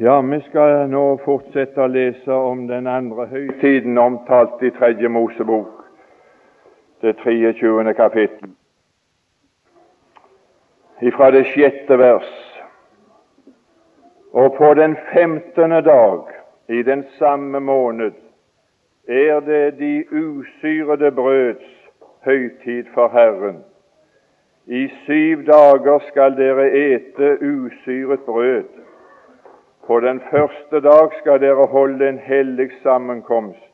Ja, vi skal nå fortsette å lese om den andre høytiden omtalt i Tredje Mosebok, det 23. kapittel, ifra det sjette vers. Og på den femtende dag i den samme måned er det de usyrede brøds høytid for Herren. I syv dager skal dere ete usyret brød på den første dag skal dere holde en hellig sammenkomst.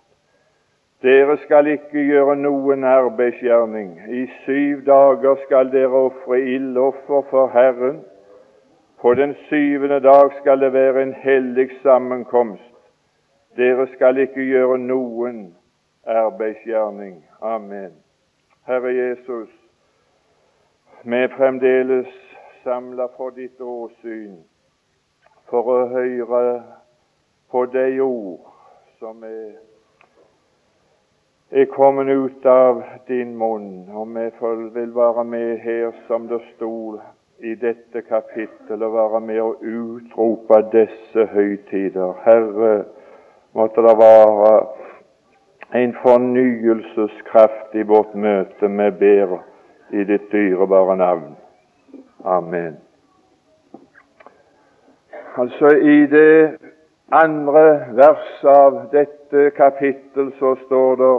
Dere skal ikke gjøre noen arbeidsgjerning. I syv dager skal dere ofre ildoffer for Herren. På den syvende dag skal det være en hellig sammenkomst. Dere skal ikke gjøre noen arbeidsgjerning. Amen. Herre Jesus, vi er fremdeles samla for ditt åsyn for å høre på de ord som er, er kommet ut av din munn. Og vi vil være med her, som det sto i dette kapittel, og være med å utrope disse høytider. Herre, måtte det være en fornyelseskraft i vårt møte med ber i ditt dyrebare navn. Amen. Altså I det andre verset av dette kapittel så står det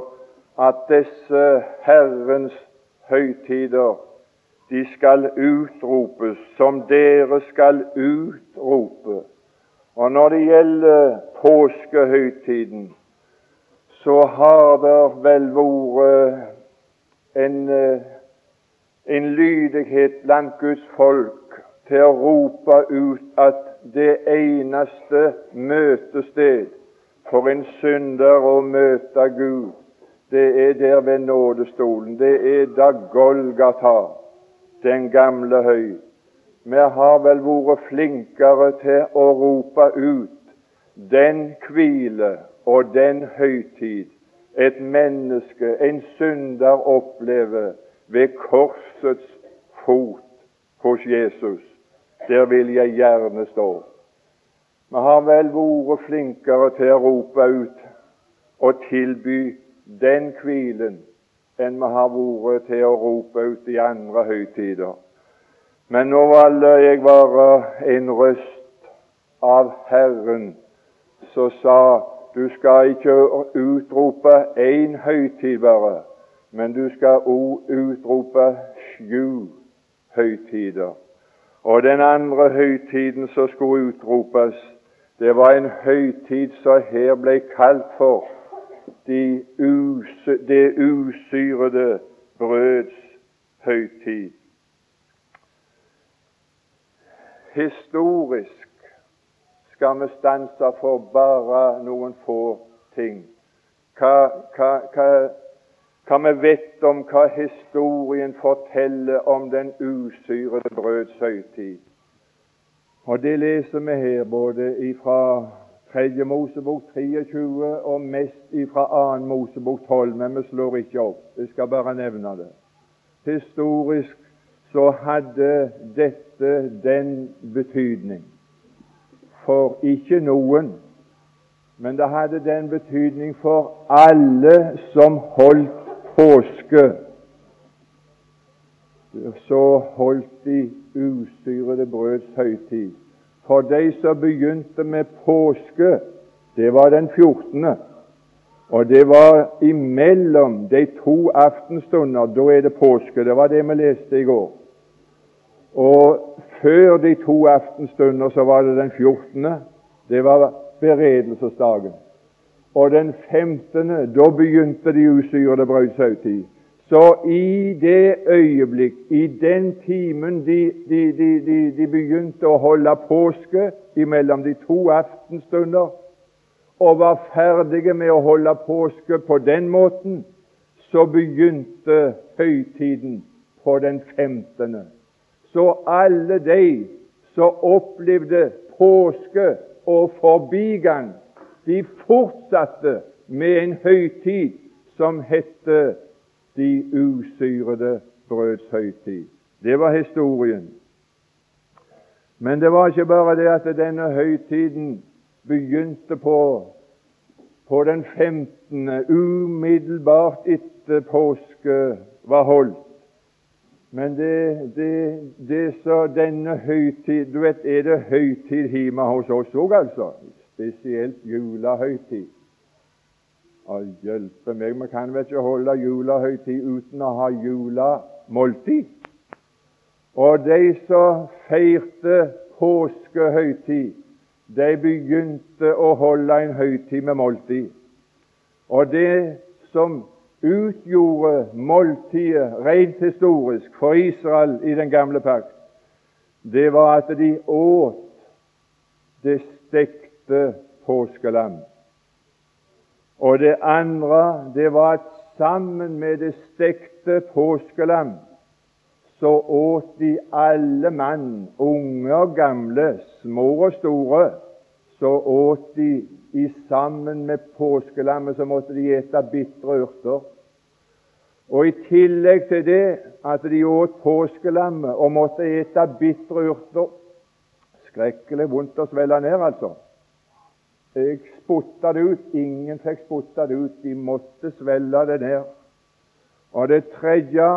at disse Herrens høytider de skal utropes som dere skal utrope. Og når det gjelder påskehøytiden, så har det vel vært en, en lydighet blant Guds folk til å rope ut at det eneste møtested for en synder å møte Gud, det er der ved nådestolen. Det er da Golgata, den gamle høy. Vi har vel vært flinkere til å rope ut den hvile og den høytid et menneske, en synder, opplever ved korsets fot hos Jesus. Der vil jeg gjerne stå. Vi har vel vært flinkere til å rope ut og tilby den hvilen enn vi har vært til å rope ut i andre høytider. Men nå valgte jeg være en røst av Herren som sa du skal ikke utrope én høytid bare, men du skal òg utrope sju høytider. Og den andre høytiden som skulle utropes, det var en høytid som her ble kalt for de us det usyrede brøds høytid. Historisk skal vi stanse for bare noen få ting. Hva, hva, hva hva vi vet om hva historien forteller om den usyrede brøds høytid. Og Det leser vi her både fra 3. Mosebok 23 og mest fra 2. Mosebok 12, men vi slår ikke opp. Jeg skal bare nevne det. Historisk så hadde dette den betydning for ikke noen, men det hadde den betydning for alle som holdt påske så holdt de usyrede brøds høytid. For de som begynte med påske, det var den 14. Og det var imellom de to aftenstunder. Da er det påske. Det var det vi leste i går. Og før de to aftenstunder så var det den 14. Det var beredelsesdagen. Og den 15. da begynte de usyrede høytid. Så i det øyeblikk, i den timen de, de, de, de, begynte å holde påske imellom de to aftenstunder, og var ferdige med å holde påske på den måten, så begynte høytiden på den 15. Så alle de som opplevde påske og forbigang, de fortsatte med en høytid som hette de usyrede brøds høytid. Det var historien. Men det var ikke bare det at denne høytiden begynte på, på den 15., umiddelbart etter påske var holdt. Men det, det, det så denne høytid Du vet, er det høytid hjemme hos oss òg, altså? Spesielt julehøytid. Og hjelpe meg, vi kan vel ikke holde julehøytid uten å ha julemåltid? Og de som feirte påskehøytid, de begynte å holde en høytid med måltid. Og det som utgjorde måltidet rent historisk for Israel i den gamle pakt, det var at de åt det stekte påskelam. Og det andre, det var at sammen med det stekte påskelam så åt de alle mann, unge og gamle, små og store, så åt de i sammen med påskelammet så måtte de ete bitre urter. Og i tillegg til det at de åt påskelammet og måtte ete bitre urter Skrekkelig vondt å svelge ned, altså. Jeg spotta det ut. Ingen fikk spotta det ut. De måtte svelge det ned. Og det tredje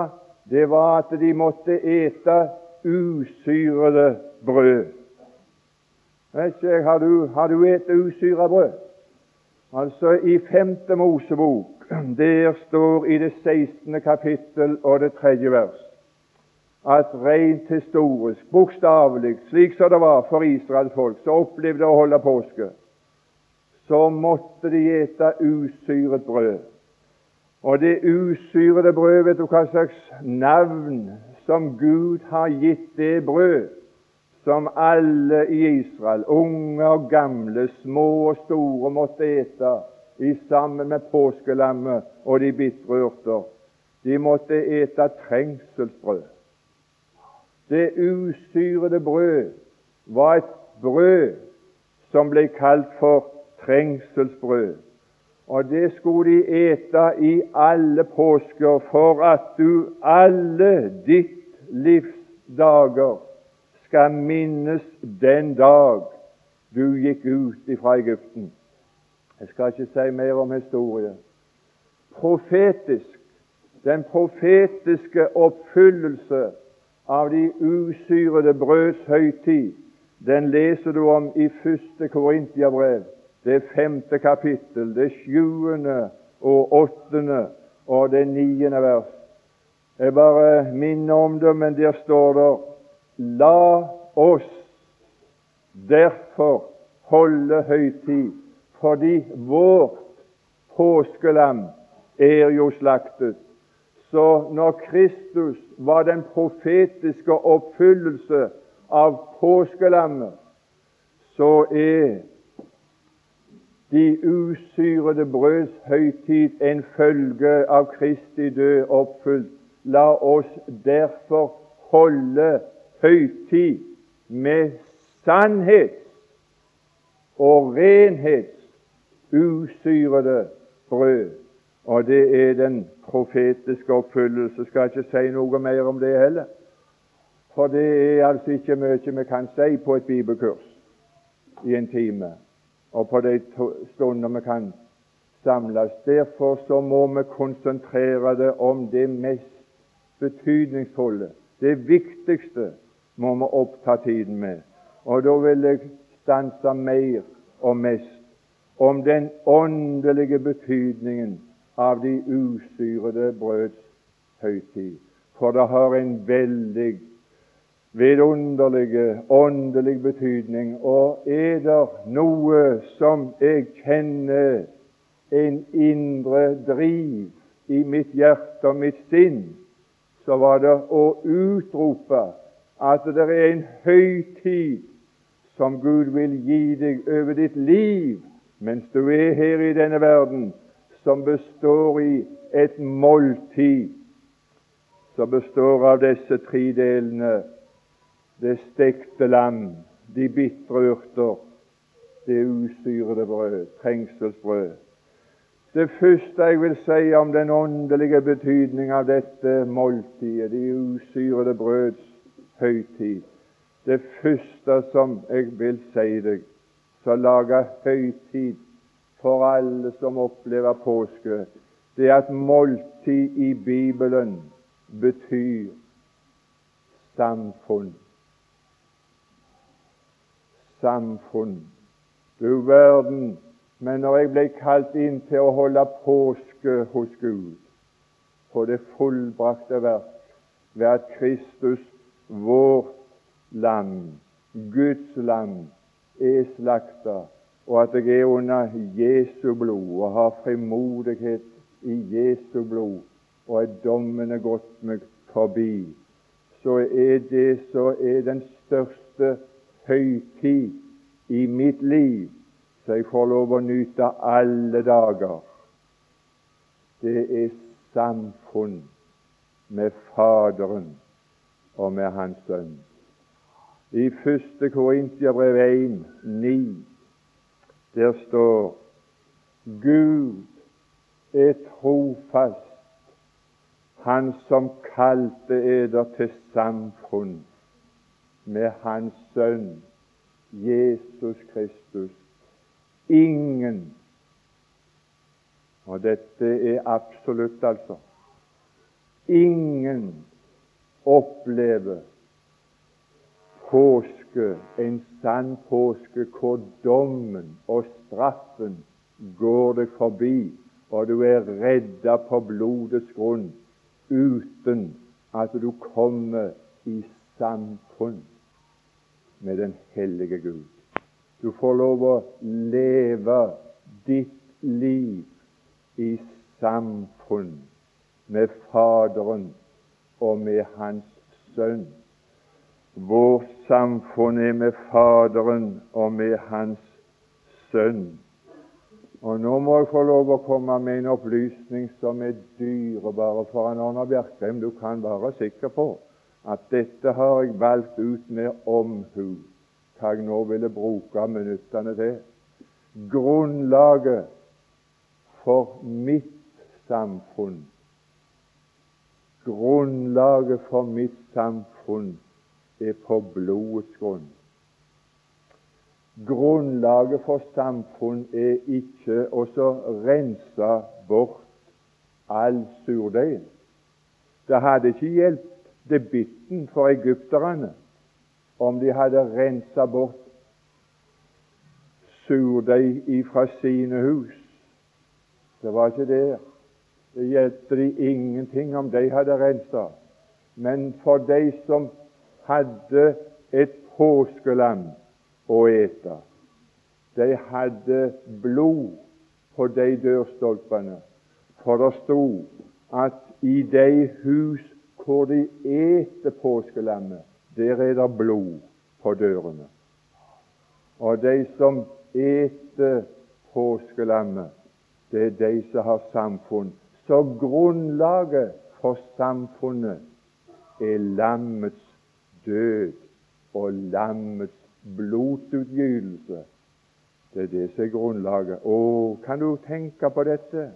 det var at de måtte ete usyrede brød. Ikke, Har du, har du et usyra brød? Altså, i femte Mosebok, der står i det 16. kapittel og det tredje vers at rent historisk, bokstavelig, slik som det var for Israels folk så opplevde å holde påske, så måtte de ete usyret brød. Og det usyrede brød, vet du hva slags navn som Gud har gitt det brød? som alle i Israel, unge og gamle, små og store, måtte ete i sammen med påskelammet og de bitre urter. De måtte ete trengselsbrød. Det usyrede brød var et brød som ble kalt for trengselsbrød. Og det skulle de ete i alle påsker for at du alle ditt livs dager skal minnes den dag du gikk ut ifra Egypten. Jeg skal ikke si mer om historie. Profetisk, den profetiske oppfyllelse av de usyrede brøds høytid, den leser du om i første Korintiabrev, det femte kapittel, det sjuende og åttende og det niende vers. Jeg bare minner om det, men der står det La oss derfor holde høytid, fordi vårt påskelam er jo slaktet. Så når Kristus var den profetiske oppfyllelse av påskelammet, så er de usyrede brøds høytid en følge av Kristi død oppfylt. La oss derfor holde høytid med sannhet og renhets usyrede brød. Og det er den profetiske oppfyllelse. Skal ikke si noe mer om det heller. For det er altså ikke mye vi kan si på et bibelkurs i en time, og på de stunder vi kan samles. Derfor så må vi konsentrere det om det mest betydningsfulle, det viktigste må vi oppta tiden med. Og da vil jeg stanse mer og mest om den åndelige betydningen av de usyrede brøds høytid. For det har en veldig vidunderlig åndelig betydning. Og er det noe som jeg kjenner en indre driv i mitt hjerte og mitt sinn, så var det å utrope at det er en høytid som Gud vil gi deg over ditt liv mens du er her i denne verden, som består i et måltid som består av disse tre delene det stekte lam, de bitre urter, det usyrede brød, trengselsbrød. Det første jeg vil si om den åndelige betydning av dette måltidet, de usyrede brøds høytid, Det første som jeg vil si deg, så lager høytid for alle som opplever påske, det er at måltid i Bibelen betyr samfunn. Samfunn. Du verden, men når jeg ble kalt inn til å holde påske hos Gud, på det fullbrakte verk, ved at Kristus, vårt land, Guds land, er slakta, og at jeg er under Jesu blod og har frimodighet i Jesu blod, og at dommene er gått meg forbi, så er det så er den største høytid i mitt liv så jeg får lov å nyte alle dager. Det er samfunn med Faderen og med Hans Sønn. I 1. Korintiabrev 1, 9, der står Gud er trofast, Han som kalte eder til samfunn med Hans Sønn Jesus Kristus. Ingen Og dette er absolutt, altså. Ingen opplever påske, en sann påske, hvor dommen og straffen går deg forbi, og du er redda på blodets grunn uten at du kommer i samfunn med den hellige Gud. Du får lov å leve ditt liv i samfunn med Faderen og med Hans Sønn. Vårt samfunn er med Faderen og med Hans Sønn. Og Nå må jeg få lov å komme med en opplysning som er dyrebare for en Arne Bjerkreim. Du kan være sikker på at dette har jeg valgt ut med omhu, hva jeg nå ville bruke minuttene til. Grunnlaget for mitt samfunn Grunnlaget for mitt samfunn er på blodets grunn. Grunnlaget for samfunn er ikke å rense bort all surdeig. Det hadde ikke hjulpet det bitten for egypterne om de hadde rensa bort surdeig ifra sine hus. Det var ikke det. Det hjelpte de ingenting om de hadde rensa. Men for de som hadde et påskelam å ete, de hadde blod på de dørstolpene. For det sto at i de hus hvor de eter påskelammet, der er det blod på dørene. Og de som eter påskelammet, det er de som har samfunn. Så grunnlaget for samfunnet er lammets død og lammets blodsutgytelse. Det er det som er grunnlaget. Å, kan du tenke på dette?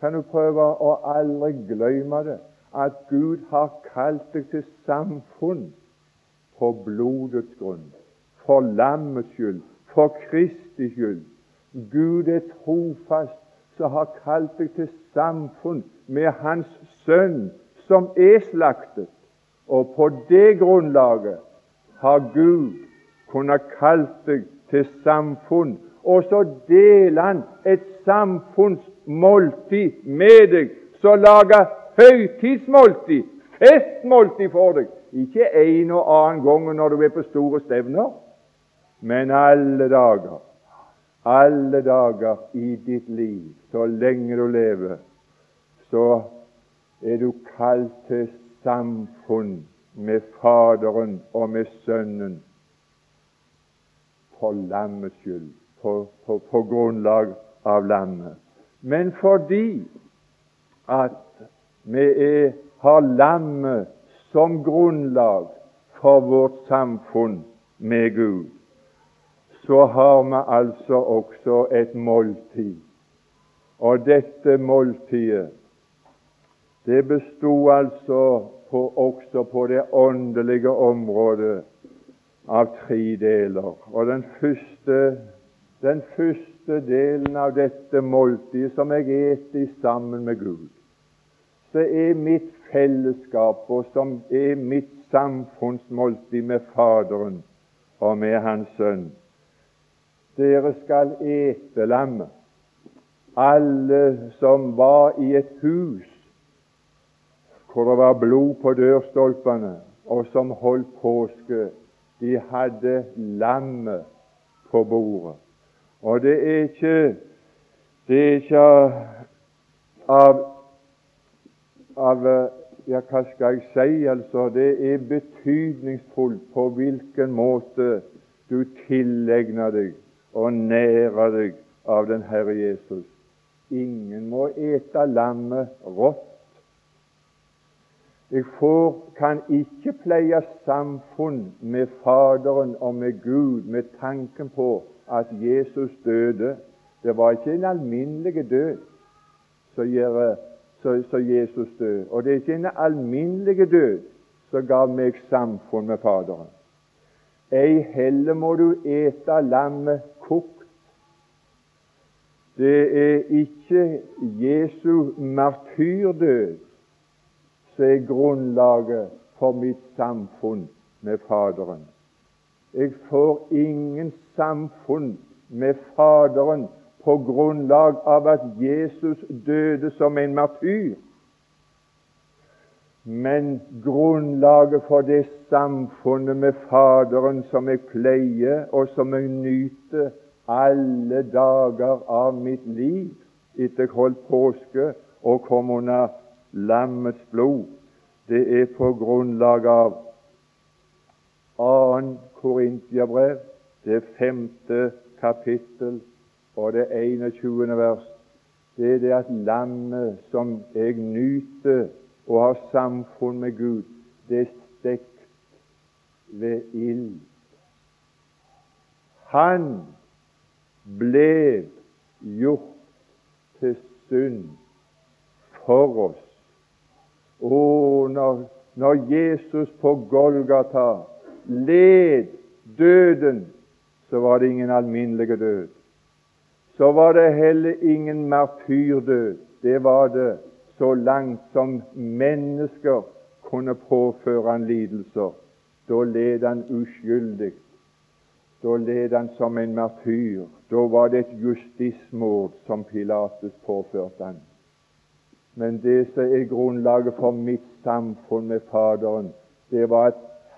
Kan du prøve å aldri glemme det? At Gud har kalt deg til samfunn på blodets grunn, for lammets skyld, for Kristi skyld. Gud er trofast som har kalt deg til samfunn med Hans Sønn, som er slaktet. Og på det grunnlaget har Gud kunnet kalt deg til samfunn. Og så deler Han et samfunnsmåltid med deg, som lager høytidsmåltid, festmåltid for deg. Ikke en og annen gang når du er på store stevner, men alle dager. Alle dager i ditt liv, så lenge du lever, så er du kalt til samfunn med Faderen og med Sønnen for lammets skyld, på, på, på grunnlag av lammet. Men fordi at vi er, har lammet som grunnlag for vårt samfunn med Gud, så har vi altså også et måltid. Og dette måltidet, det besto altså på, også på det åndelige området av tre deler. Og den første, den første delen av dette måltidet som jeg eter sammen med Gud, så er mitt fellesskap, og som er mitt samfunnsmåltid med Faderen og med Hans Sønn. Dere skal ete lammet. Alle som var i et hus hvor det var blod på dørstolpene, og som holdt påske, de hadde lammet på bordet. Og det er ikke, det er ikke av, av ja, hva skal jeg si? altså, Det er betydningsfullt på hvilken måte du tilegner deg og nærer deg av den Herre Jesus. Ingen må ete lammet rått. Jeg får, kan ikke pleie samfunn med Faderen og med Gud med tanken på at Jesus døde. Det var ikke en alminnelig død som gjør så, så Jesus død. Og det er ikke en alminnelig død som ga meg samfunn med Faderen. Ei heller må du ete lammet kokt. Det er ikke Jesu martyrdød som er grunnlaget for mitt samfunn med Faderen. Jeg får ingen samfunn med Faderen på grunnlag av at Jesus døde som en martyr. Men grunnlaget for det samfunnet med Faderen som jeg pleier, og som jeg nyter alle dager av mitt liv etter jeg holdt påske og kom under lammets blod, det er på grunnlag av 2. Korintiabrev, det femte kapittel, og det 21. vers, det er det at lammet som jeg nyter og har samfunn med Gud, det er stekt ved ild. Han ble gjort til synd for oss. Og når, når Jesus på Golgata led døden, så var det ingen alminnelig død så var det heller ingen martyrdød. Det var det så langt som mennesker kunne påføre han lidelser. Da led han uskyldig. Da led han som en martyr. Da var det et justismord som Pilatus påførte han. Men det som er grunnlaget for mitt samfunn med Faderen, det var at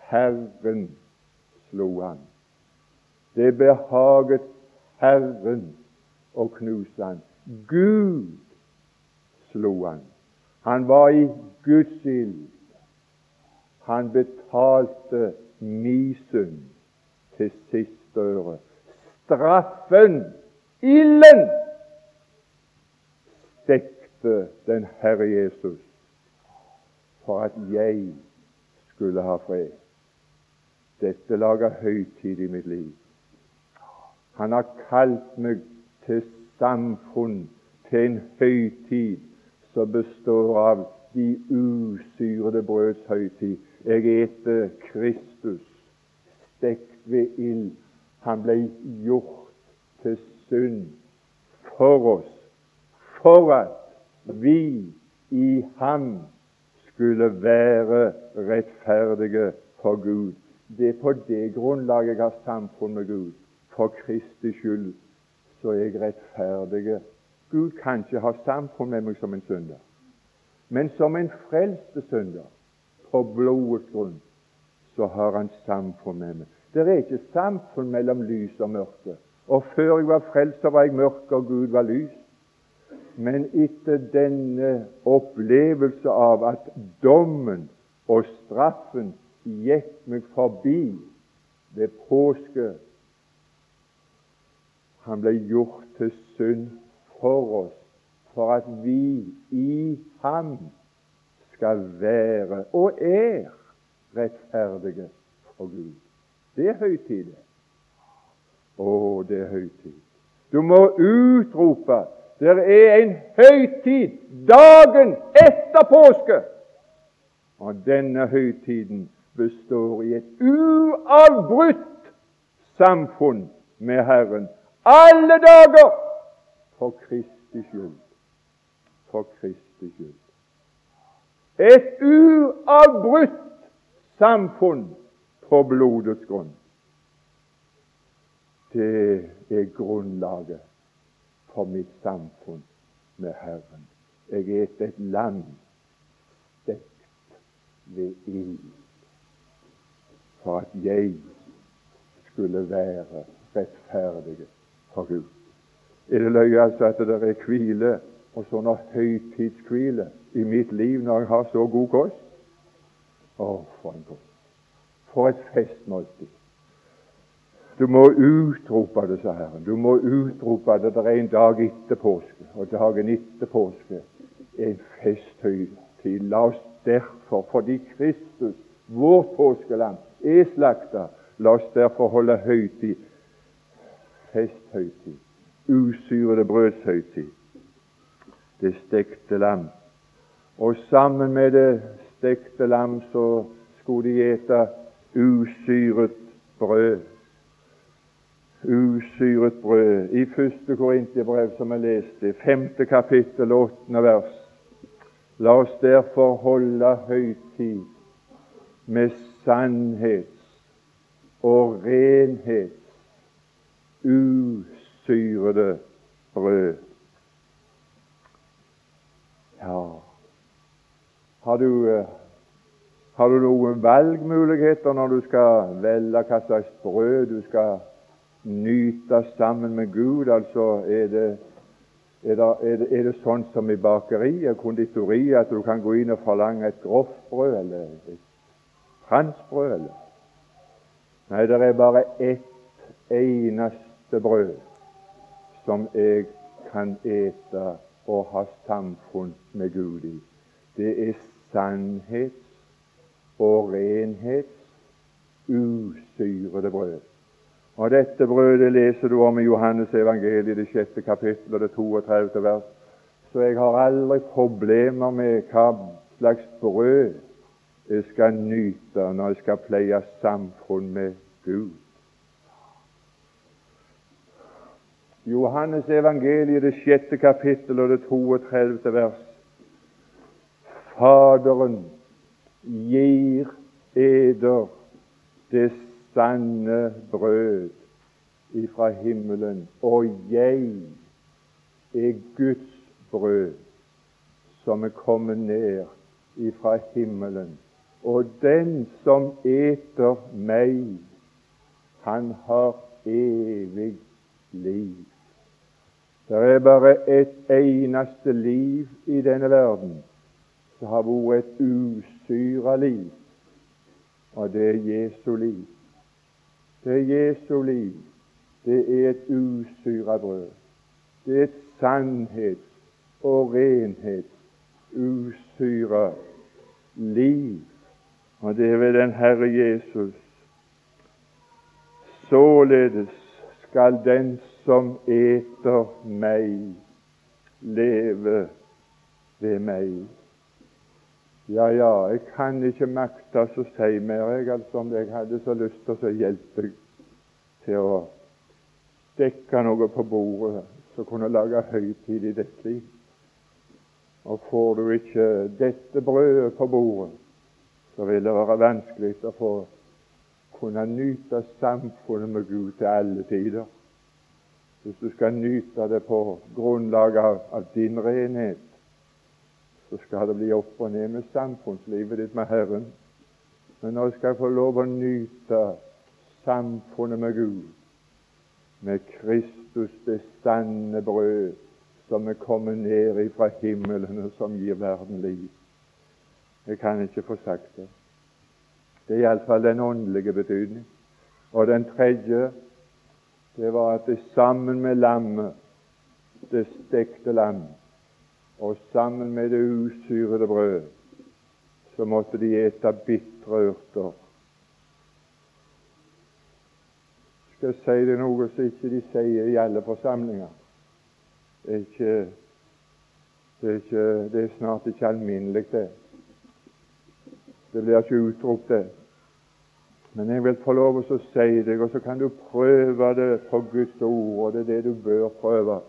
Herren slo han. Det behaget Herren og knuste han. Gud slo han. Han var i Guds ild. Han betalte mi synd til siste øre. Straffen, ilden, stekte den Herre Jesus for at jeg skulle ha fred. Dette lager høytid i mitt liv. Han har kalt meg til samfunn, til en høytid som består av de usyrede brøds høytid. Jeg eter Kristus stekt ved ild. Han ble gjort til synd for oss, for at vi i ham skulle være rettferdige for Gud. Det er på det grunnlaget jeg har samfunn med Gud, for Kristi skyld så er jeg rettferdig. Gud kan ikke ha samfunn med meg som en synder, men som en frelste synder. På blodets grunn så har han samfunn med meg. Det er ikke samfunn mellom lys og mørke. Og før jeg var frelst, så var jeg mørk, og Gud var lys. Men etter denne opplevelse av at dommen og straffen gikk meg forbi ved påske han ble gjort til synd for oss, for at vi i ham skal være og er rettferdige for Gud. Det er høytid. Å, det er høytid. Du må utrope det er en høytid dagen etter påske. Og denne høytiden består i et uavbrutt samfunn med Herren alle dager for Kristi skyld. For Kristi skyld. Et uavbrutt samfunn på blodets grunn. Det er grunnlaget for mitt samfunn med Herren. Jeg er et land stekt ved ild for at jeg skulle være rettferdig for Gud. Er det løye altså at det er hvile og sånn høytidshvile i mitt liv når jeg har så god kost? Å, for en kost! For et festmåltid! Du må utrope det, sa Herren. Du må utrope det. Det er en dag etter påske, og dagen etter påske er en festhøytid. La oss derfor, fordi Kristus, vårt påskeland, er slakta, la oss derfor holde høytid. Festhøytid. Usyrede brødshøytid. Det stekte lam. Og sammen med det stekte lam så skulle de ete usyret brød. Usyret brød. I første Korintiebrev, som jeg leste, femte kapittel, åttende vers. La oss derfor holde høytid med sannhets og renhets usyrede brød. Ja, har du, eh, har du noen valgmuligheter når du skal velge hva slags brød du skal nyte sammen med Gud? Altså, er det, er det, er det, er det sånn som i bakeriet, konditoriet, at du kan gå inn og forlange et grovt brød eller et franskbrød? Eller? Nei, det er bare ett eneste brød som jeg kan ete og ha samfunn med Gud i. Det er sannhets og renhets usyrede brød. Og Dette brødet leser du om i Johannes evangeliet, det sjette kapittel og det 32. vers. Så jeg har aldri problemer med hva slags brød jeg skal nyte når jeg skal pleie samfunn med Gud. Johannes evangeliet, det sjette kapittel og det 32. vers. Faderen gir eder det sanne brød ifra himmelen, og jeg er Guds brød som er kommet ned ifra himmelen. Og den som eter meg, han har evig liv. Det er bare et eneste liv i denne verden som har vært et usyra liv, og det er Jesu liv. Det er Jesu liv. Det er et usyra brød. Det er et sannhets- og renhets usyra liv. Og det er ved den Herre Jesus. Således skal den som eter meg, leve ved meg. Ja, ja, jeg kan ikke makte å si mer, jeg, altså, om jeg hadde så lyst til å hjelpe til å dekke noe på bordet som kunne lage høytid i ditt liv. Og får du ikke dette brødet på bordet, så vil det være vanskelig å få kunne nyte samfunnet med Gud til alle tider. Hvis du skal nyte det på grunnlag av, av din renhet, så skal det bli opp og ned med samfunnslivet ditt med Herren. Men når jeg skal få lov å nyte samfunnet med Gud, med Kristus det sanne brød som er kommet ned fra himmelen, og som gir verden liv Jeg kan ikke få sagt det. Det er iallfall den åndelige betydning. Og den tredje, det var at det sammen med lammet, det stekte lam, og sammen med det usyrede brød, så måtte de ete bitre urter. Skal jeg si det noe som ikke de sier i alle forsamlinger? Det er, ikke, det er, ikke, det er snart ikke alminnelig, det. Det blir ikke utropt, det. Men jeg vil få lov å si deg, og så kan du prøve det på Guds ord, og det er det du bør prøve.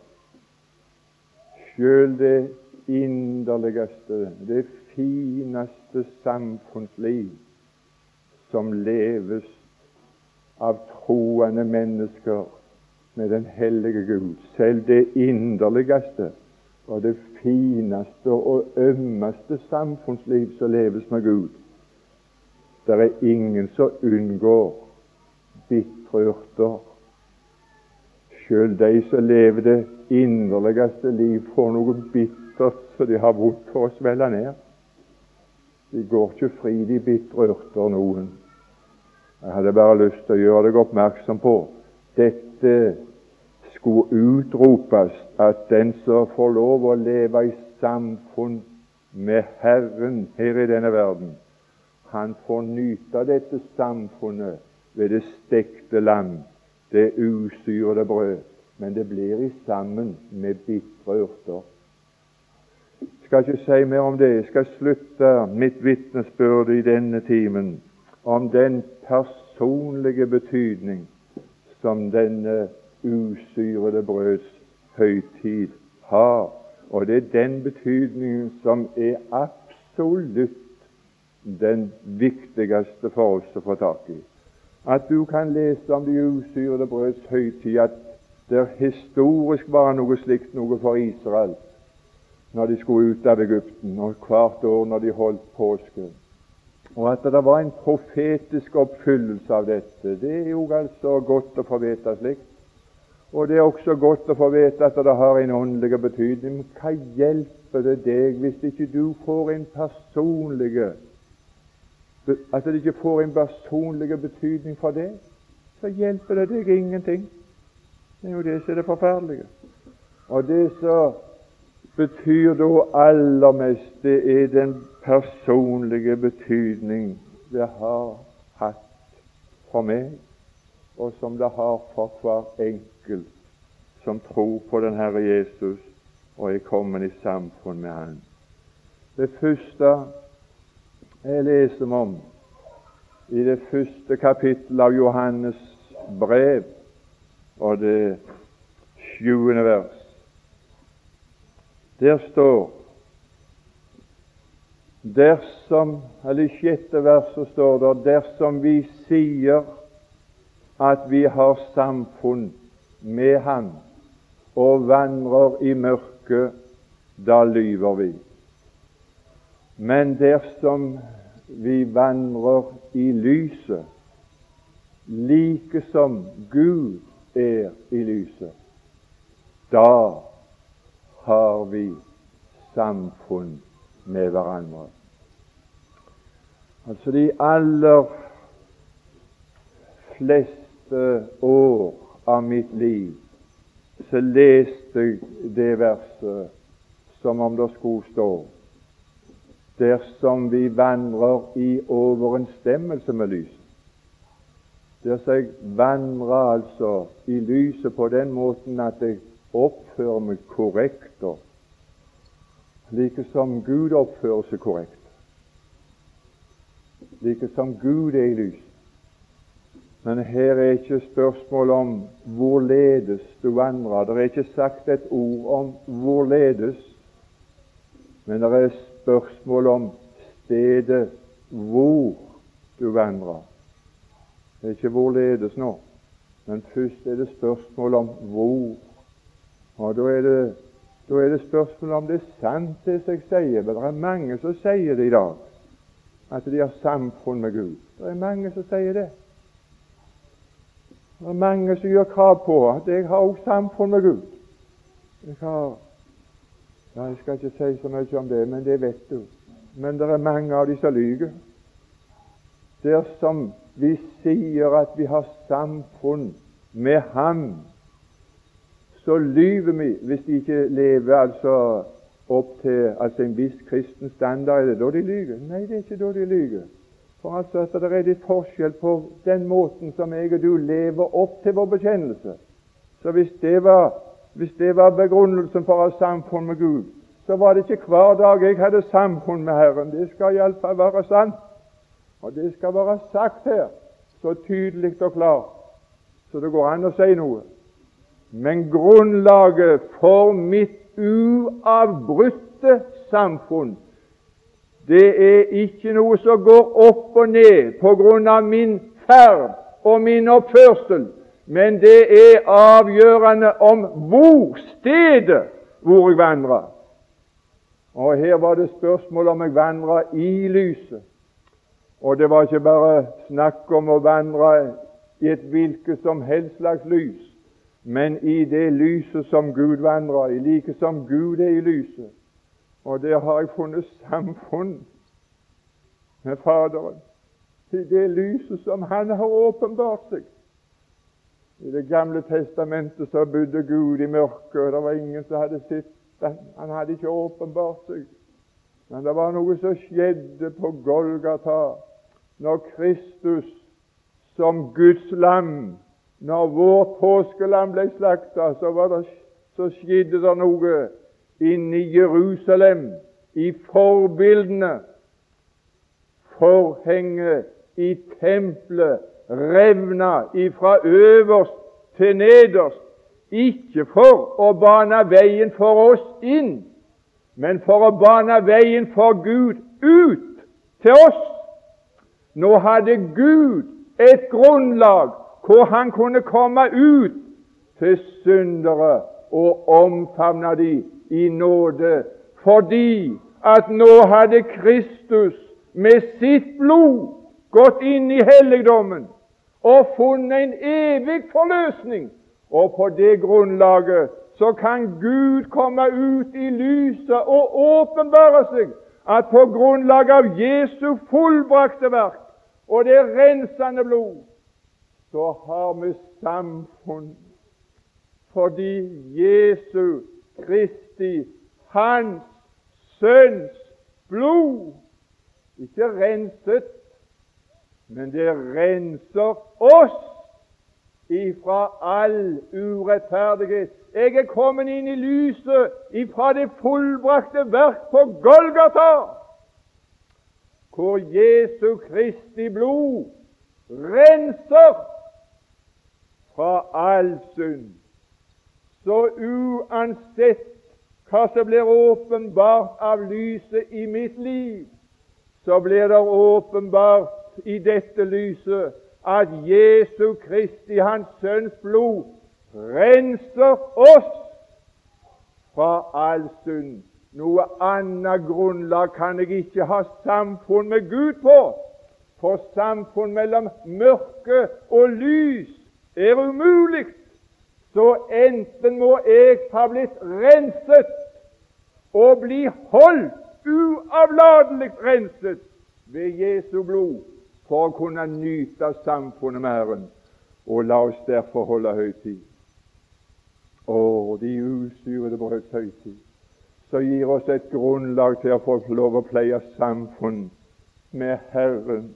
Sjøl det inderligste, det fineste samfunnsliv som leves av troende mennesker med den hellige Gud, selv det inderligste og det fineste og ømmeste samfunnsliv som leves med Gud, det er ingen som unngår bitre urter. Sjøl de som lever det inderligste liv, får noe bittert som de har vondt for å svelle ned. De går ikke fri, de bitre urter, noen. Jeg hadde bare lyst til å gjøre deg oppmerksom på dette skulle utropes at den som får lov å leve i samfunn med Herren her i denne verden, han får nyte dette samfunnet ved det stekte lam, det usyrede brød. Men det blir i sammen med bitre urter. Jeg skal ikke si mer om det. Jeg skal slutte mitt vitnesbyrd i denne timen om den personlige betydning som denne usyrede brøds høytid har. Og det er den betydningen som er absolutt den viktigste for oss å få tak i. At du kan lese om de usyrede brøds høytid, at det historisk var noe slikt noe for Israel når de skulle ut av Egypten, og hvert år når de holdt påske. Og at det var en profetisk oppfyllelse av dette, det er jo altså godt å få vite slikt. Og det er også godt å få vite at det har en åndelig betydning. Hva hjelper det deg hvis ikke du får en personlig at det ikke får en personlig betydning for det, så hjelper det deg ingenting. Det er jo det som er det forferdelige. Og det som betyr da aller mest, det er den personlige betydning det har hatt for meg, og som det har for hver enkelt som tror på den Herre Jesus og er kommet i samfunn med Han. Det første jeg leser om i det første kapittelet av Johannes brev og det sjuende vers. Der står Dersom, eller i sjette verset står det dersom vi sier at vi har samfunn med Han og vandrer i mørket, da lyver vi. Men dersom vi vandrer i lyset, like som Gud er i lyset, da har vi samfunn med hverandre. Altså de aller fleste år av mitt liv så leste jeg det verset som om det skulle stå dersom vi vandrer i overensstemmelse med lyset. Der jeg vandrer altså i lyset på den måten at jeg oppfører meg korrekt, like som Gud oppfører seg korrekt. Like som Gud er i lys. Men her er ikke spørsmål om hvorledes du vandrer. Det er ikke sagt et ord om hvorledes, men det er spørsmål om stedet hvor du vandrer. Det er ikke hvorledes nå, men først er det spørsmål om hvor. Og Da er det, da er det spørsmål om det er sant, det som jeg sier. Men det er mange som sier det i dag, at de har samfunn med Gud. Det er mange som sier det. Det er mange som gjør krav på at jeg har også samfunn med Gud. Jeg har ja, Jeg skal ikke si så mye om det, men det vet du. Men det er mange av de som lyver. Dersom vi sier at vi har samfunn med Ham, så lyver vi hvis de ikke lever altså opp til altså en viss kristen standard. Er det da de lyver? Nei, det er ikke da de lyver. For altså at det er litt forskjell på den måten som jeg og du lever opp til vår bekjennelse. Så hvis det var, hvis det var begrunnelsen for å ha samfunn med Gud, så var det ikke hver dag jeg hadde samfunn med Herren. Det skal iallfall være sant. Og det skal være sagt her, så tydelig og klart så det går an å si noe. Men grunnlaget for mitt uavbrutte samfunn, det er ikke noe som går opp og ned på grunn av min ferd og min oppførsel, men det er avgjørende om hvor stedet hvor jeg vandrer. Og Her var det spørsmål om jeg vandra i lyset. Og det var ikke bare snakk om å vandre i et hvilket som helst slags lys, men i det lyset som Gud vandrer i, like som Gud er i lyset. Og der har jeg funnet samfunn med Faderen, i det lyset som Han har åpenbart seg. I Det gamle testamentet så bodde Gud i mørket, og det var ingen som hadde sett Han hadde ikke åpenbart seg. Men det var noe som skjedde på Golgata når Kristus som Guds lam Når vårt påskelam ble slakta, så, så skjedde det noe inne i Jerusalem, i forbildene. Forhenget i tempelet revna ifra øverst til nederst, ikke for å bane veien for oss inn, men for å bane veien for Gud ut til oss. Nå hadde Gud et grunnlag hvor han kunne komme ut til syndere og omfavne dem i nåde, fordi at nå hadde Kristus med sitt blod gått inn i helligdommen og funnet en evig forløsning. Og på det grunnlaget så kan Gud komme ut i lyset og åpenbare seg at på grunnlag av Jesu fullbrakte verk og det rensende blod, så har vi samfunn fordi Jesu Kristi, Hans Sønns blod, ikke renset men det renser oss ifra all urettferdighet. Jeg er kommet inn i lyset ifra det fullbrakte verk på Golgata, hvor Jesu Kristi blod renser fra all synd. Så uansett hva som blir åpenbart av lyset i mitt liv, så blir det åpenbart i dette lyset at Jesu Kristi, Hans Sønns blod, renser oss fra all synd. Noe annet grunnlag kan jeg ikke ha samfunn med Gud på. For samfunn mellom mørke og lys er umulig. Så enten må jeg ha blitt renset og bli holdt uavlatelig renset ved Jesu blod, for å kunne nyte samfunnet med Herren. Og la oss derfor holde høytid. Å, de usyrede brøds høytid, som gir oss et grunnlag til å få lov å pleie samfunn med Herren,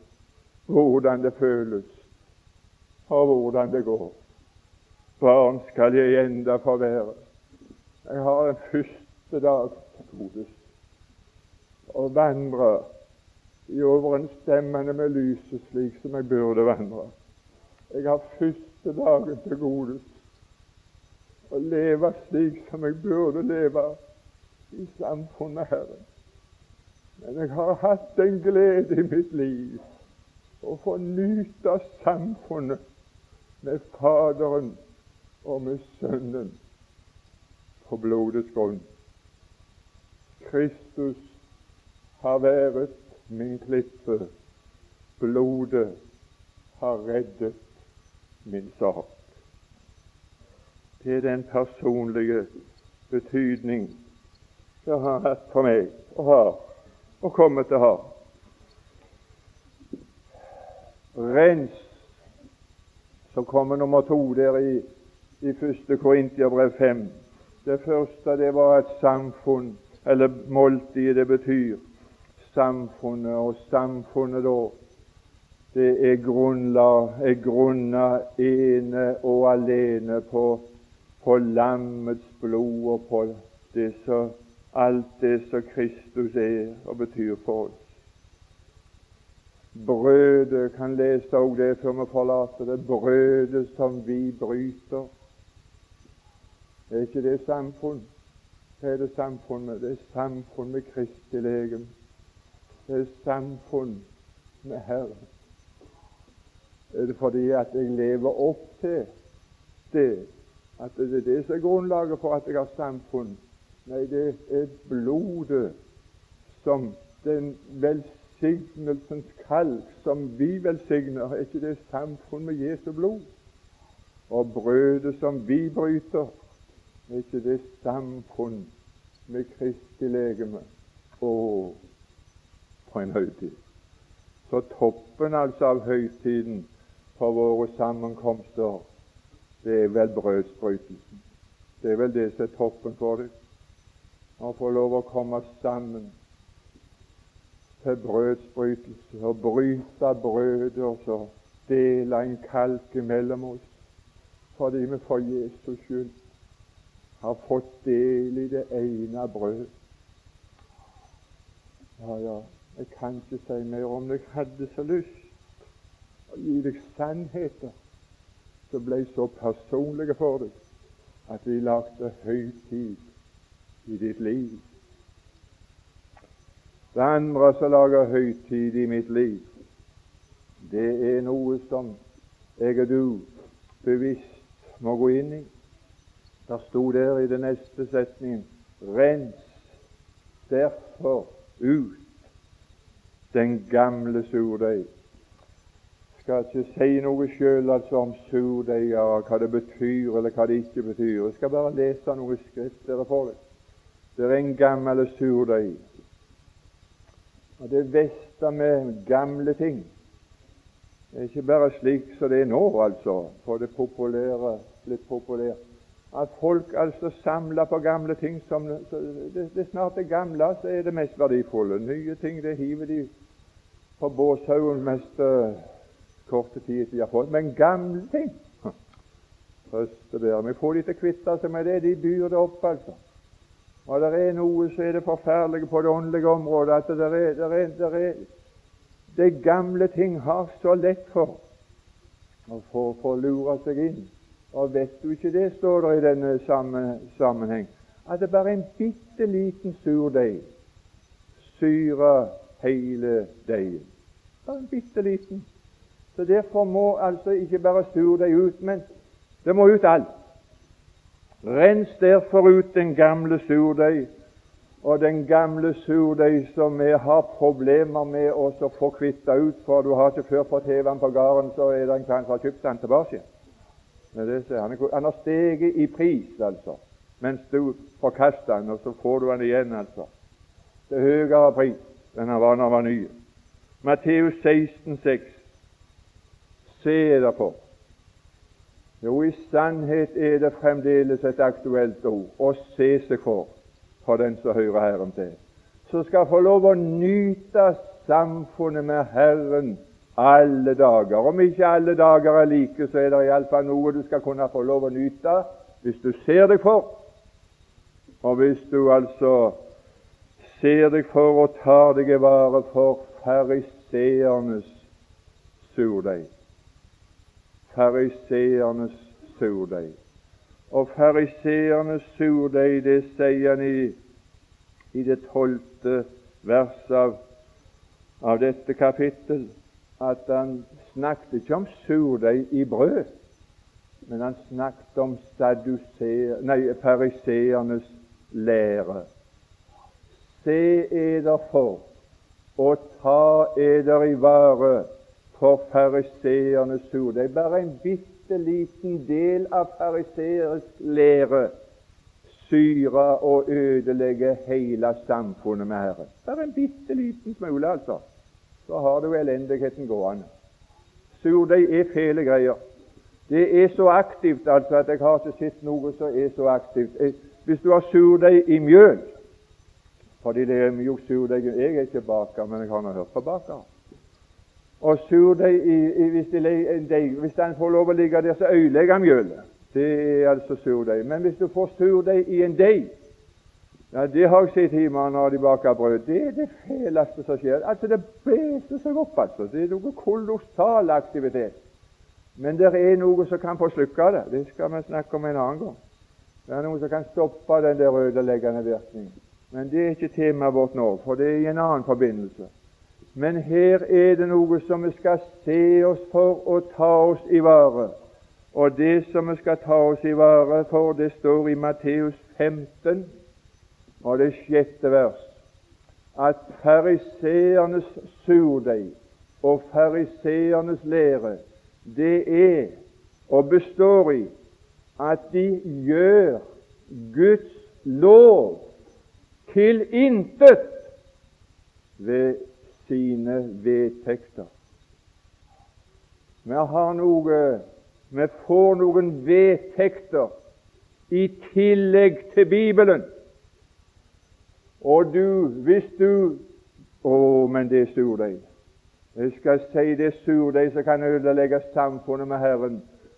hvordan det føles, og hvordan det går. Barn skal jeg enda få være. Jeg har en første dag godest å vandre i overensstemmende med lyset, slik som jeg burde vandre. Jeg har første dagen til gode å leve slik som jeg burde leve i samfunnet her. Men jeg har hatt en glede i mitt liv å få nyte samfunnet med Faderen og med Sønnen på blodets grunn. Kristus har vært min klippe. Blodet har reddet min sak. Det er den personlige betydning det har hatt for meg, og har, og kommer til å ha. Rens, så kommer nummer to der i, i første Korintiabrev 5. Det første det var et samfunn, eller måltid det betyr samfunnet, og samfunnet da det er grunna, ene og alene på, på lammets blod og på det så, alt det som Kristus er og betyr for oss. brødet kan lese òg det før vi forlater det. Brødet som vi bryter. Er ikke det samfunn? Hva er det samfunn med? Det er samfunn med Kristi legeme. Er samfunn med Herren. Er det fordi at jeg lever opp til det, at det er det som er grunnlaget for at jeg har samfunn? Nei, det er blodet som den velsignelsens kalk som vi velsigner. Er ikke det samfunn med Jesu blod? Og brødet som vi bryter, er ikke det samfunn med Kristi legeme? Å, for en høytid! Så toppen altså av høytiden for våre sammenkomster, det er vel brødsbrytelsen. Det er vel det som er toppen for det. Å få lov å komme sammen til brødsbrytelse og bryte brødet og så dele en kalk mellom oss fordi vi for Jesus skyld har fått del i det ene brødet. Ja, ja, jeg kan ikke si mer om det. Jeg hadde så lyst å gi deg sannheter som ble så personlige for deg at vi lagde høytid i ditt liv. Det andre som lager høytid i mitt liv, det er noe som jeg og du bevisst må gå inn i. Der sto der i den neste setningen Rens derfor ut den gamle surdeig. Skal ikke si noe sjøl altså om surdeig og hva det betyr, eller hva det ikke betyr. Jeg skal bare lese noe skrift dere får det. Det er en gammel surdeig. Og det verste med gamle ting det er ikke bare slik som det er nå, altså, for det populære blitt populært at folk altså samler på gamle ting som det, det snart er gamle, så er det mest verdifulle. Nye ting det hiver de på båshaugen mest korte tid de har fått. Men gamle ting Trøstebærer. Vi får de til å kvitte seg med det. De byr det opp, altså. Og det er noe som er det forferdelige på det åndelige området at det er, det er, det er det gamle ting har så lett for å få lure seg inn og vet du ikke det, står det i denne sammenheng, at det bare er en bitte liten surdeig syrer hele deigen. En bitte liten. Så Derfor må altså ikke bare sur deg ut, men det må ut alt. Rens derfor ut den gamle surdeig, og den gamle surdeig som vi har problemer med å få kvitta ut, for du har ikke før fått hevet den på gården, så er det en som har kjøpt den tilbake. igjen han, har steget i pris, altså, mens du forkaster den, og så får du den igjen, altså. Er høyere pris enn han var når han var ny. Matteus 16, 16,6. Se derpå. Jo, i sannhet er det fremdeles et aktuelt ord å se seg for for den som hører Herren til, som skal få lov å nyte samfunnet med Herren alle dager. Om ikke alle dager er like, så er det iallfall noe du skal kunne få lov å nyte hvis du ser deg for. Og hvis du altså ser deg for og tar deg i vare for fariseernes surdeig. Fariseernes surdeig. Og fariseernes surdeig, det sier han i, i det tolvte verset av, av dette kapittel at han snakket ikke om surdeig i brød, men han snakket om fariseernes lære. Se eder for og ta eder i vare for fariseernes surdeig. Bare en bitte liten del av fariseernes lære syre og ødelegge hele samfunnet med Herren. Bare en bitte liten smule, altså så har du elendigheten gående. Surdeig er fæle greier. Det er så aktivt altså at jeg har ikke sett noe som er så aktivt. Eh, hvis du har surdeig i mjøl fordi det er jo surdeig Jeg er ikke baker, men jeg har nå hørt på baker. Og surdeig hvis, hvis den får lov å ligge der, så ødelegger han mjølet. Det er altså surdeig. Men hvis du får surdeig i en deig, Ja, Det har jeg sett hjemme når de baker brød. Det er det feleste som skjer. Altså, Det beser seg opp. altså. Det er noe kolossal aktivitet. Men det er noe som kan forslukke det. Det skal vi snakke om en annen gang. Det er noe som kan stoppe den der ødeleggende virkningen. Men det er ikke temaet vårt nå, for det er i en annen forbindelse. Men her er det noe som vi skal se oss for å ta oss i vare. Og det som vi skal ta oss i vare for, det står i Matteus 15, og det sjette vers, at fariseernes surdeig og fariseernes lære, det er og består i at de gjør Guds lov til intet ved sine vedtekter. Vi har noe Vi får noen vedtekter i tillegg til Bibelen. Og du, hvis du Å, men det er surdeig. Jeg skal si det er surdeig som kan ødelegge samfunnet med Herren.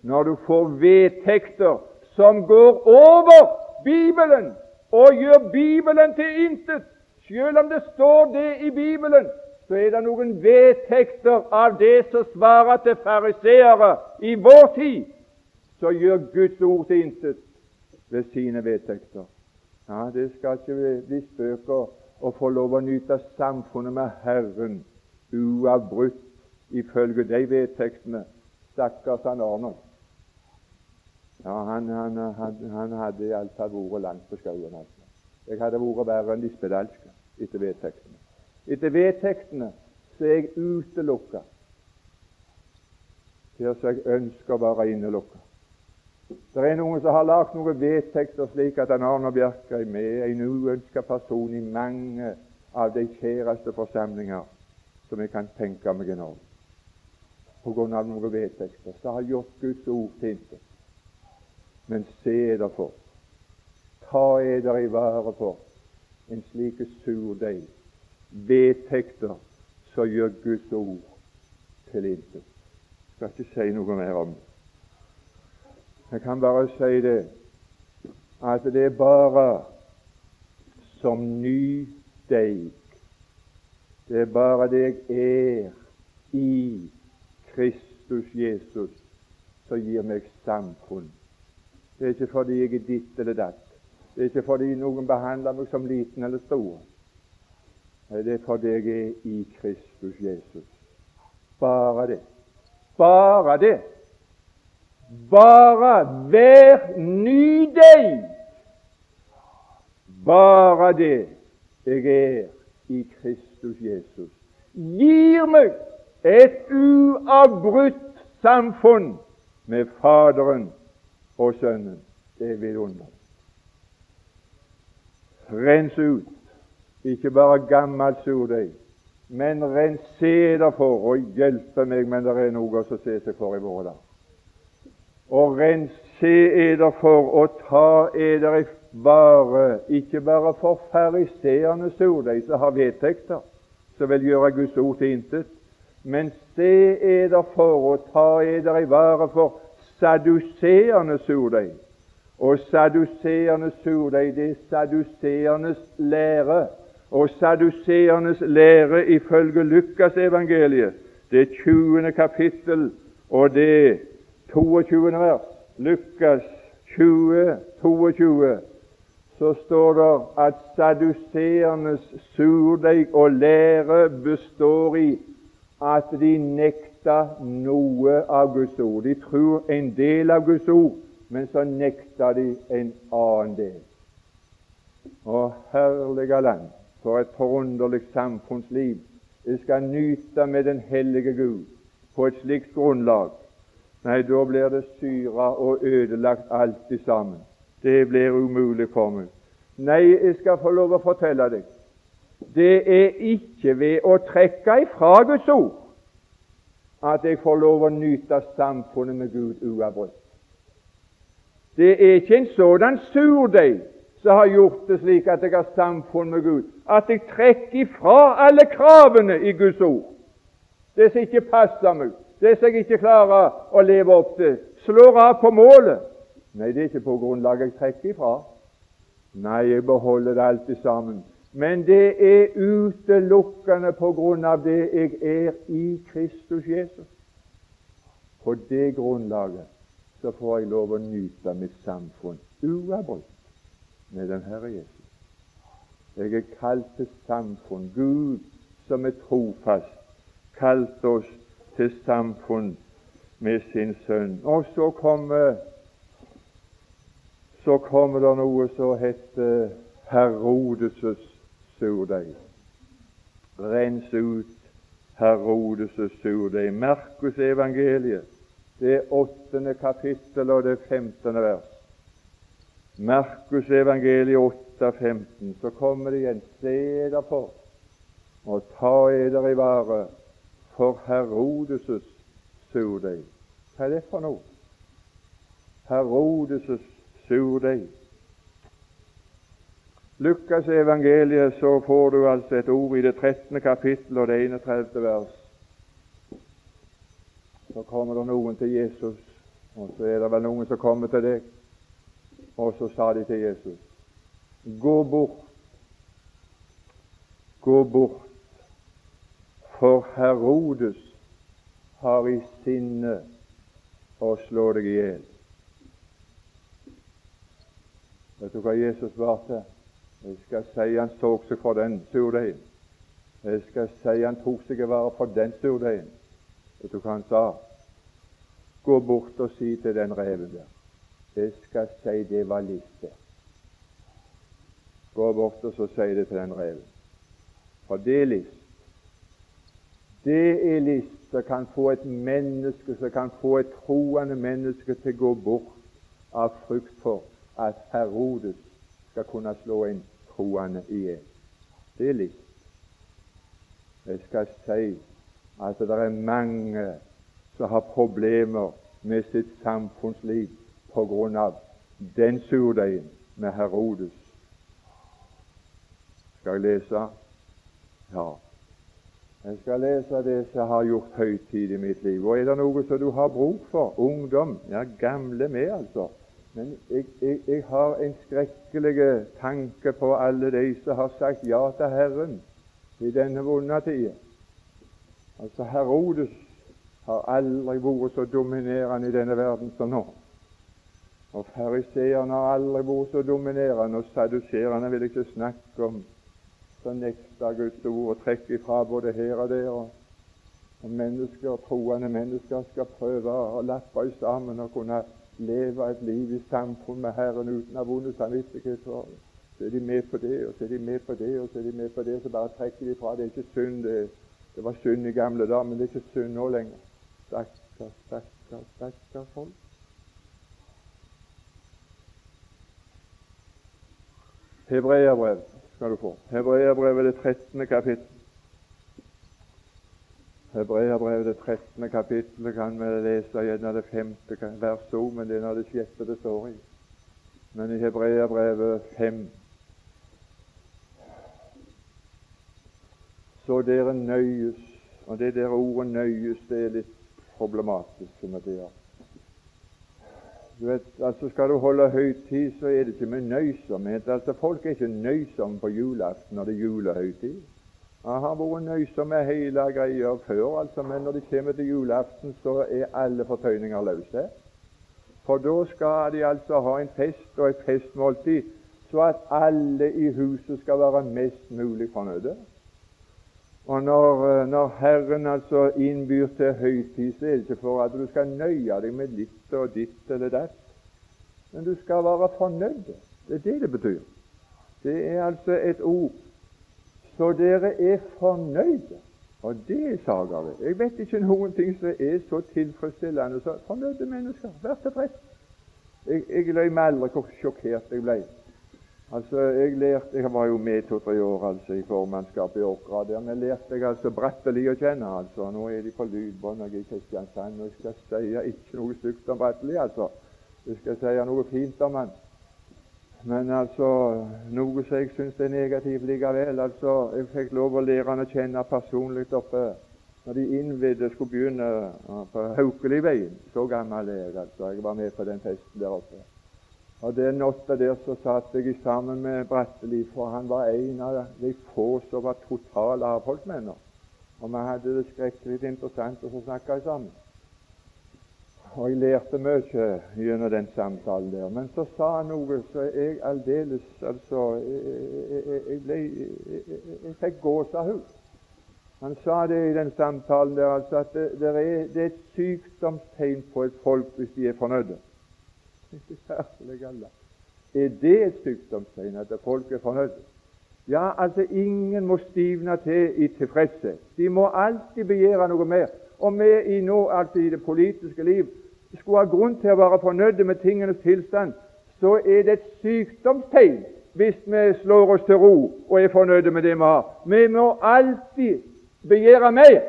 Når du får vedtekter som går over Bibelen og gjør Bibelen til intet. Selv om det står det i Bibelen, så er det noen vedtekter av det som svarer til fariseere i vår tid, som gjør Guds ord til intet ved sine vedtekter. Ja, Det skal ikke bli spøker å få lov å nyte samfunnet med Herren uavbrutt ifølge de vedtektene. Stakkars han Arnold. Ja, han, han, han, han hadde iallfall vært langt på skauen. Altså. Jeg hadde vært verre enn de spedalske etter vedtektene. Etter vedtektene så er jeg utelukka til så jeg ønsker å være innelukka. Det er noen som har lagd noen vedtekter slik at han Arne Bjerke er en uønska person i mange av de kjæreste forsamlinger som jeg kan tenke meg i. På grunn av noen vedtekter som har gjort Guds ord til intet. Men se derfor, ta eder i vare for en slik surdeig, vedtekter som gjør Guds ord til intet. Skal ikke si noe mer om det. Jeg kan bare si det at det er bare som ny deig. Det er bare det jeg er i Kristus Jesus som gir meg samfunn. Det er ikke fordi jeg er ditt eller datt. Det er ikke fordi noen behandler meg som liten eller stor. Det er fordi jeg er i Kristus Jesus. Bare det. Bare det. Bare vær ny deg. Bare det jeg er i Kristus Jesus, gir meg et uavbrutt samfunn med Faderen og Sønnen. Det er vidunderlig. Rens ut ikke bare gammelt surdeig, men rens se for og hjelpe meg, men det er noe å se seg for i våre dager og rense eder for og ta eder i vare, ikke bare for fariseerne surdeig som har vedtekter, som vil gjøre Guds ord til intet, men se eder for og ta eder i vare for saduseerne surdeig. Og saduseerne surdeig, det er saduseernes lære. Og saduseernes lære ifølge Lukasevangeliet, det 20. kapittel, og det 22. vers, Lukas 20, 22, så står det at saduseernes surdeig og lære består i at de nekta noe av Guds ord. De tror en del av Guds ord, men så nekter de en annen del. Å, herlige land, for et forunderlig samfunnsliv vi skal nyte med den hellige Gud på et slikt grunnlag Nei, da blir det syra og ødelagt alt sammen. Det blir umulig for meg. Nei, jeg skal få lov å fortelle deg det er ikke ved å trekke ifra Guds ord at jeg får lov å nyte samfunnet med Gud uavbrutt. Det er ikke en sådan surdeig som har gjort det slik at jeg har samfunn med Gud, at jeg trekker ifra alle kravene i Guds ord, det som ikke passer meg, det som jeg ikke klarer å leve opp til, slår av på målet. Nei, det er ikke på grunnlag jeg trekker ifra. Nei, jeg beholder det alltid sammen. Men det er utelukkende på grunn av det jeg er i Kristus Jesus. På det grunnlaget så får jeg lov å nyte mitt samfunn uavbrutt med den Herre Jesus. Jeg er kalt til samfunn. Gud som er trofast, kalte oss til samfunn med sin sønn. Og så kommer så kommer det noe som heter Herodes' surdeig. Rens ut Herodes' surdeig. Markus evangeliet, det åttende kapittel og det femtende vers. Markus evangeliet 8, 15. Så kommer det igjen. Se derfor og ta eder i vare for Herodes' surdeig. Hva er det for noe? Herodes' surdeig. Lukas evangeliet så får du altså et ord i det 13. kapittel og det 31. vers. Så kommer det noen til Jesus, og så er det vel noen som kommer til deg. Og så sa de til Jesus, gå bort, gå bort, for Herodes har i sinne å slå deg i hjel. Vet du hva Jesus svarte? Jeg skal si han så seg for den surdeigen. Jeg skal si han tok seg i vare for den surdeigen. Vet du hva han sa? Gå bort og si til den reven der. Jeg skal si det var liste. Gå bort og så si det til den reven. For det er list. Det er list som kan få et menneske, som kan få et troende menneske til å gå bort av frykt for at Herodes skal kunne slå en troende en Det er litt. Jeg skal si at det er mange som har problemer med sitt samfunnsliv av den surdeigen med Herodes. Skal jeg lese? Ja. Jeg skal lese det som har gjort høytid i mitt liv. Og er det noe som du har bruk for? Ungdom? Ja, gamle med, altså. Men jeg, jeg, jeg, har en skrekkelig tanke på alle de som har sagt ja til Herren i denne vonde tida. Altså, Herodes har aldri vært så dominerende i denne verden som nå. Og fariseerne har aldri vært så dominerende, og saduserende vil jeg ikke snakke om, Så nekter Guds ord og trekker ifra både her og der. Og, og mennesker, troende mennesker skal prøve å lappe sammen og kunne leve et liv i samfunn med Herren uten å ha vond samvittighet. Så er de med på det, og så er de med på det, og så er de med på det. Så bare trekker de fra. Det er ikke synd. Det, det var synd i gamle dager, men det er ikke synd nå lenger. Stakkar, stakkar, stakkar folk. Hebreerbrev skal du få. Hebreerbrevet det 13. kapittel. Hebreabrevet det 13. kapittelet kan vi lese gjerne det femte verset òg, men det er når det sjette det står i. Men i Hebreabrevet 5 Så dere nøyes Og det der ordet 'nøyes' det er litt problematisk. som det er. Du vet, altså Skal du holde høytid, så er det ikke med nøysomhet. Altså Folk er ikke nøysomme på julaften når det er julehøytid. Han har vært nøysom med hele greia før, altså, men når det kommer til julaften, så er alle fortøyninger løse. For da skal de altså ha en fest og et festmåltid, så at alle i huset skal være mest mulig fornøyde. Og når, eh, når, Herren altså innbyr til høytid, så er det ikke for at du skal nøye deg med litt og ditt eller datt, men du skal være fornøyd. Det er det det betyr. Det er altså et ord så dere er fornøyde. Og det er saga. Jeg vet ikke noen ting som er så tilfredsstillende som fornøyde mennesker. Vær tilfreds. Jeg, jeg løy meg aldri hvor sjokkert jeg ble. Altså, Jeg lærte, jeg var jo med to-tre år altså, i formannskapet i Åkra. Der lærte jeg altså Bratteli å kjenne. altså. Nå er de på lydbånd i Kristiansand, og jeg skal si ikke noe stygt om Bratteli. altså. Jeg skal si noe fint om han. Men altså, noe som jeg syns er negativt likevel altså, Jeg fikk lov å lære han å kjenne personlig oppe når de innvidde skulle begynne på Haukeliveien. Så gammel er jeg, altså. Jeg var med på den festen der oppe. Og Den natta der så satt jeg sammen med Bratteli, for han var en av de få som var totale avholdsmenner. Og vi hadde det skrekkelig interessant å snakke sammen. Og jeg lærte mye gjennom den samtalen der. Men så sa han noe så jeg aldeles Altså Jeg, jeg, jeg ble Jeg, jeg fikk gåsehud. Han sa det i den samtalen der altså at det, det, er, det er et sykdomstegn på et folk hvis de er fornøyde. Er det et sykdomstegn at folk er fornøyde? Ja, altså ingen må stivne til i tilfredshet. De må alltid begjære noe mer. Og vi i nå, altså i det politiske liv, skulle ha grunn til å være fornøyde med tingenes tilstand, så er det et sykdomstegn hvis vi slår oss til ro og er fornøyde med det vi har. Vi må alltid begjære mer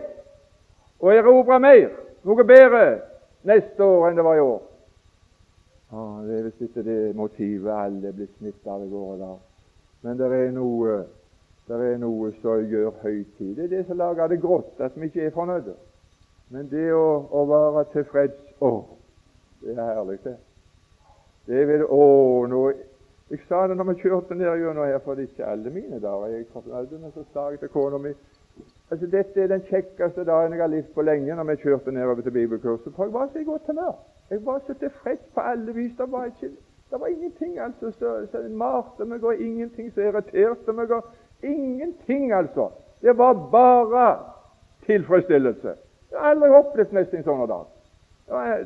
og erobre mer, noe bedre, neste år enn det var i år. Ah, det er visst ikke det motivet alle blir smittet av i går og da. Men det er noe det er noe som gjør høytid. Det er det som lager det grått, at vi ikke er fornøyde. Men det å, å være tilfreds Å, det er herlig, det. Det vil Å, nå Jeg sa det når vi kjørte ned gjennom her, for det er ikke alle mine dager jeg er fornøyd men så sa jeg til kona mi altså Dette er den kjekkeste dagen jeg har levd på lenge, når vi kjørte nedover til bibelkurset. For jeg var så i godt humør. Jeg var så tilfreds på alle vis. Det var, ikke, det var ingenting altså som marte meg, og ingenting som irriterte meg. og Ingenting, altså. Det var bare tilfredsstillelse. Jeg har aldri opplevd nesten en sånn dag.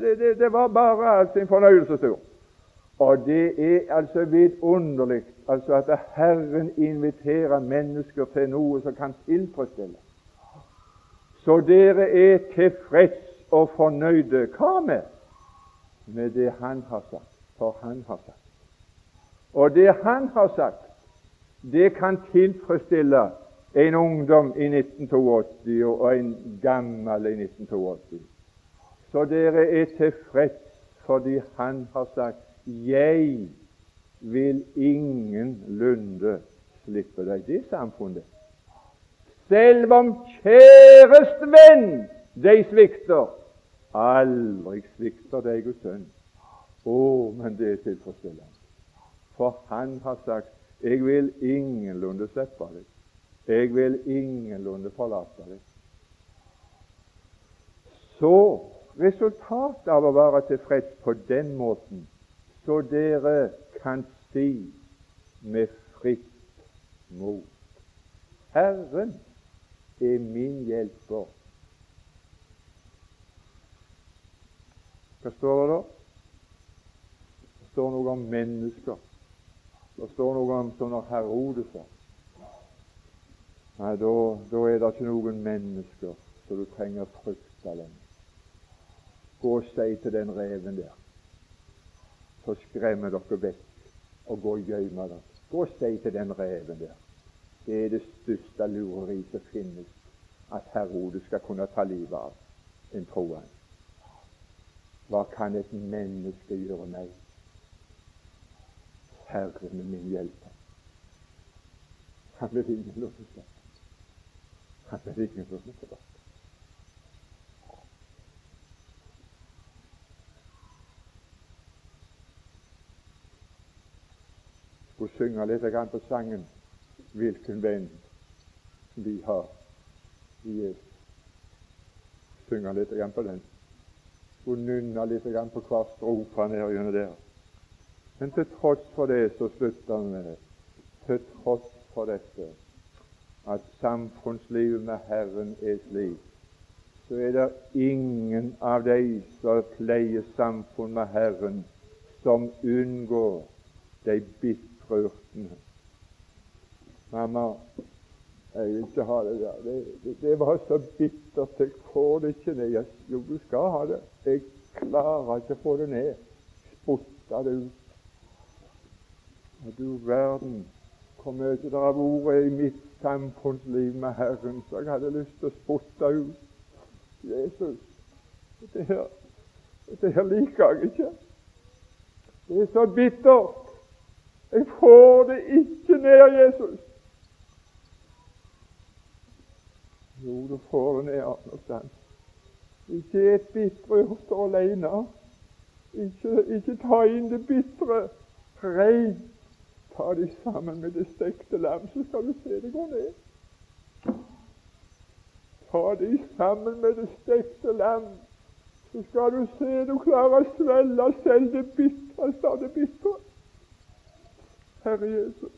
Det, det, det, var bare altså en fornøyelsestur. Og det er altså vidunderlig altså at Herren inviterer mennesker til noe som kan tilfredsstille. Så dere er tilfreds og fornøyde. Hva med? Med det Han har sagt. For Han har sagt. Og det Han har sagt, det kan tilfredsstille en ungdom i 1982 og en gammel i 1982. Så dere er tilfreds fordi Han har sagt 'Jeg vil ingenlunde slippe deg'. Det er samfunnet. Selv om kjæreste venn de svikter, aldri svikter deg Guds sønn. Å, men det er tilfredsstillende. For Han har sagt 'Jeg vil ingenlunde slippe deg'. Jeg vil ingenlunde forlate deg. Så resultatet av å være tilfreds på den måten, så dere kan si med fritt mot Herren er min hjelper. Hva står det da? Det står noe om mennesker. Det står noe om sånne Herodeser. Nei, da, da er det ikke noen mennesker som du trenger frykte lenger. Gå og si til den reven der så skremmer dere vekk, og gå og gjemme dere. Gå og si til den reven der det er det største lureri som finnes, at Herodes skal kunne ta livet av en troende. Hva kan et menneske gjøre meg? Herren er min hjelper. Han blir ingen låse. Han blir ingen låse tilbake. Hun synger litt på sangen 'Hvilken venn vi har i Jesus'. Synger litt på den. Hun nynner litt på hver strofe ned gjennom der. Men til tross for det så slutter han med til tross for dette at samfunnslivet med Herren er slik, så er det ingen av de som pleier samfunn med Herren, som unngår de bitre urtene. Mamma, jeg vil ikke ha det der. Det, det, det var så bittert. Jeg får det ikke ned. Jo, du skal ha det. Jeg klarer ikke å få det ned. Spotta det ut. Og du verden, hvor mye det har vært i mitt samfunnsliv med Herren så jeg hadde lyst til å spotte ut. Jesus, dette her, dette her liker jeg ikke. Det er så bittert. Jeg får det ikke ned, Jesus. Jo, du får det ned noe Ikke et bitre hjerte alene. Ikke, ikke ta inn det bitre. rein. Ta de sammen med det stekte lam, så skal du se det går ned. Ta de sammen med det stekte lam, så skal du se du klarer å svelge selv det bitreste av det bitre. Herre Jesus.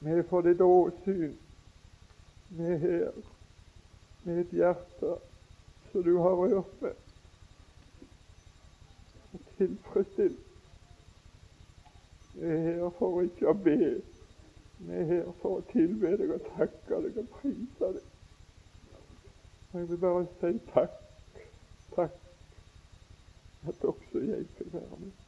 Vi får ditt åsyn. Vi er her med et hjerte som du har rørt med tilfredsstilt. Vi er her for ikke å be. Vi er her for å tilbe deg og takke deg og prise deg. Og jeg vil bare si takk, takk, at også jeg fikk være med.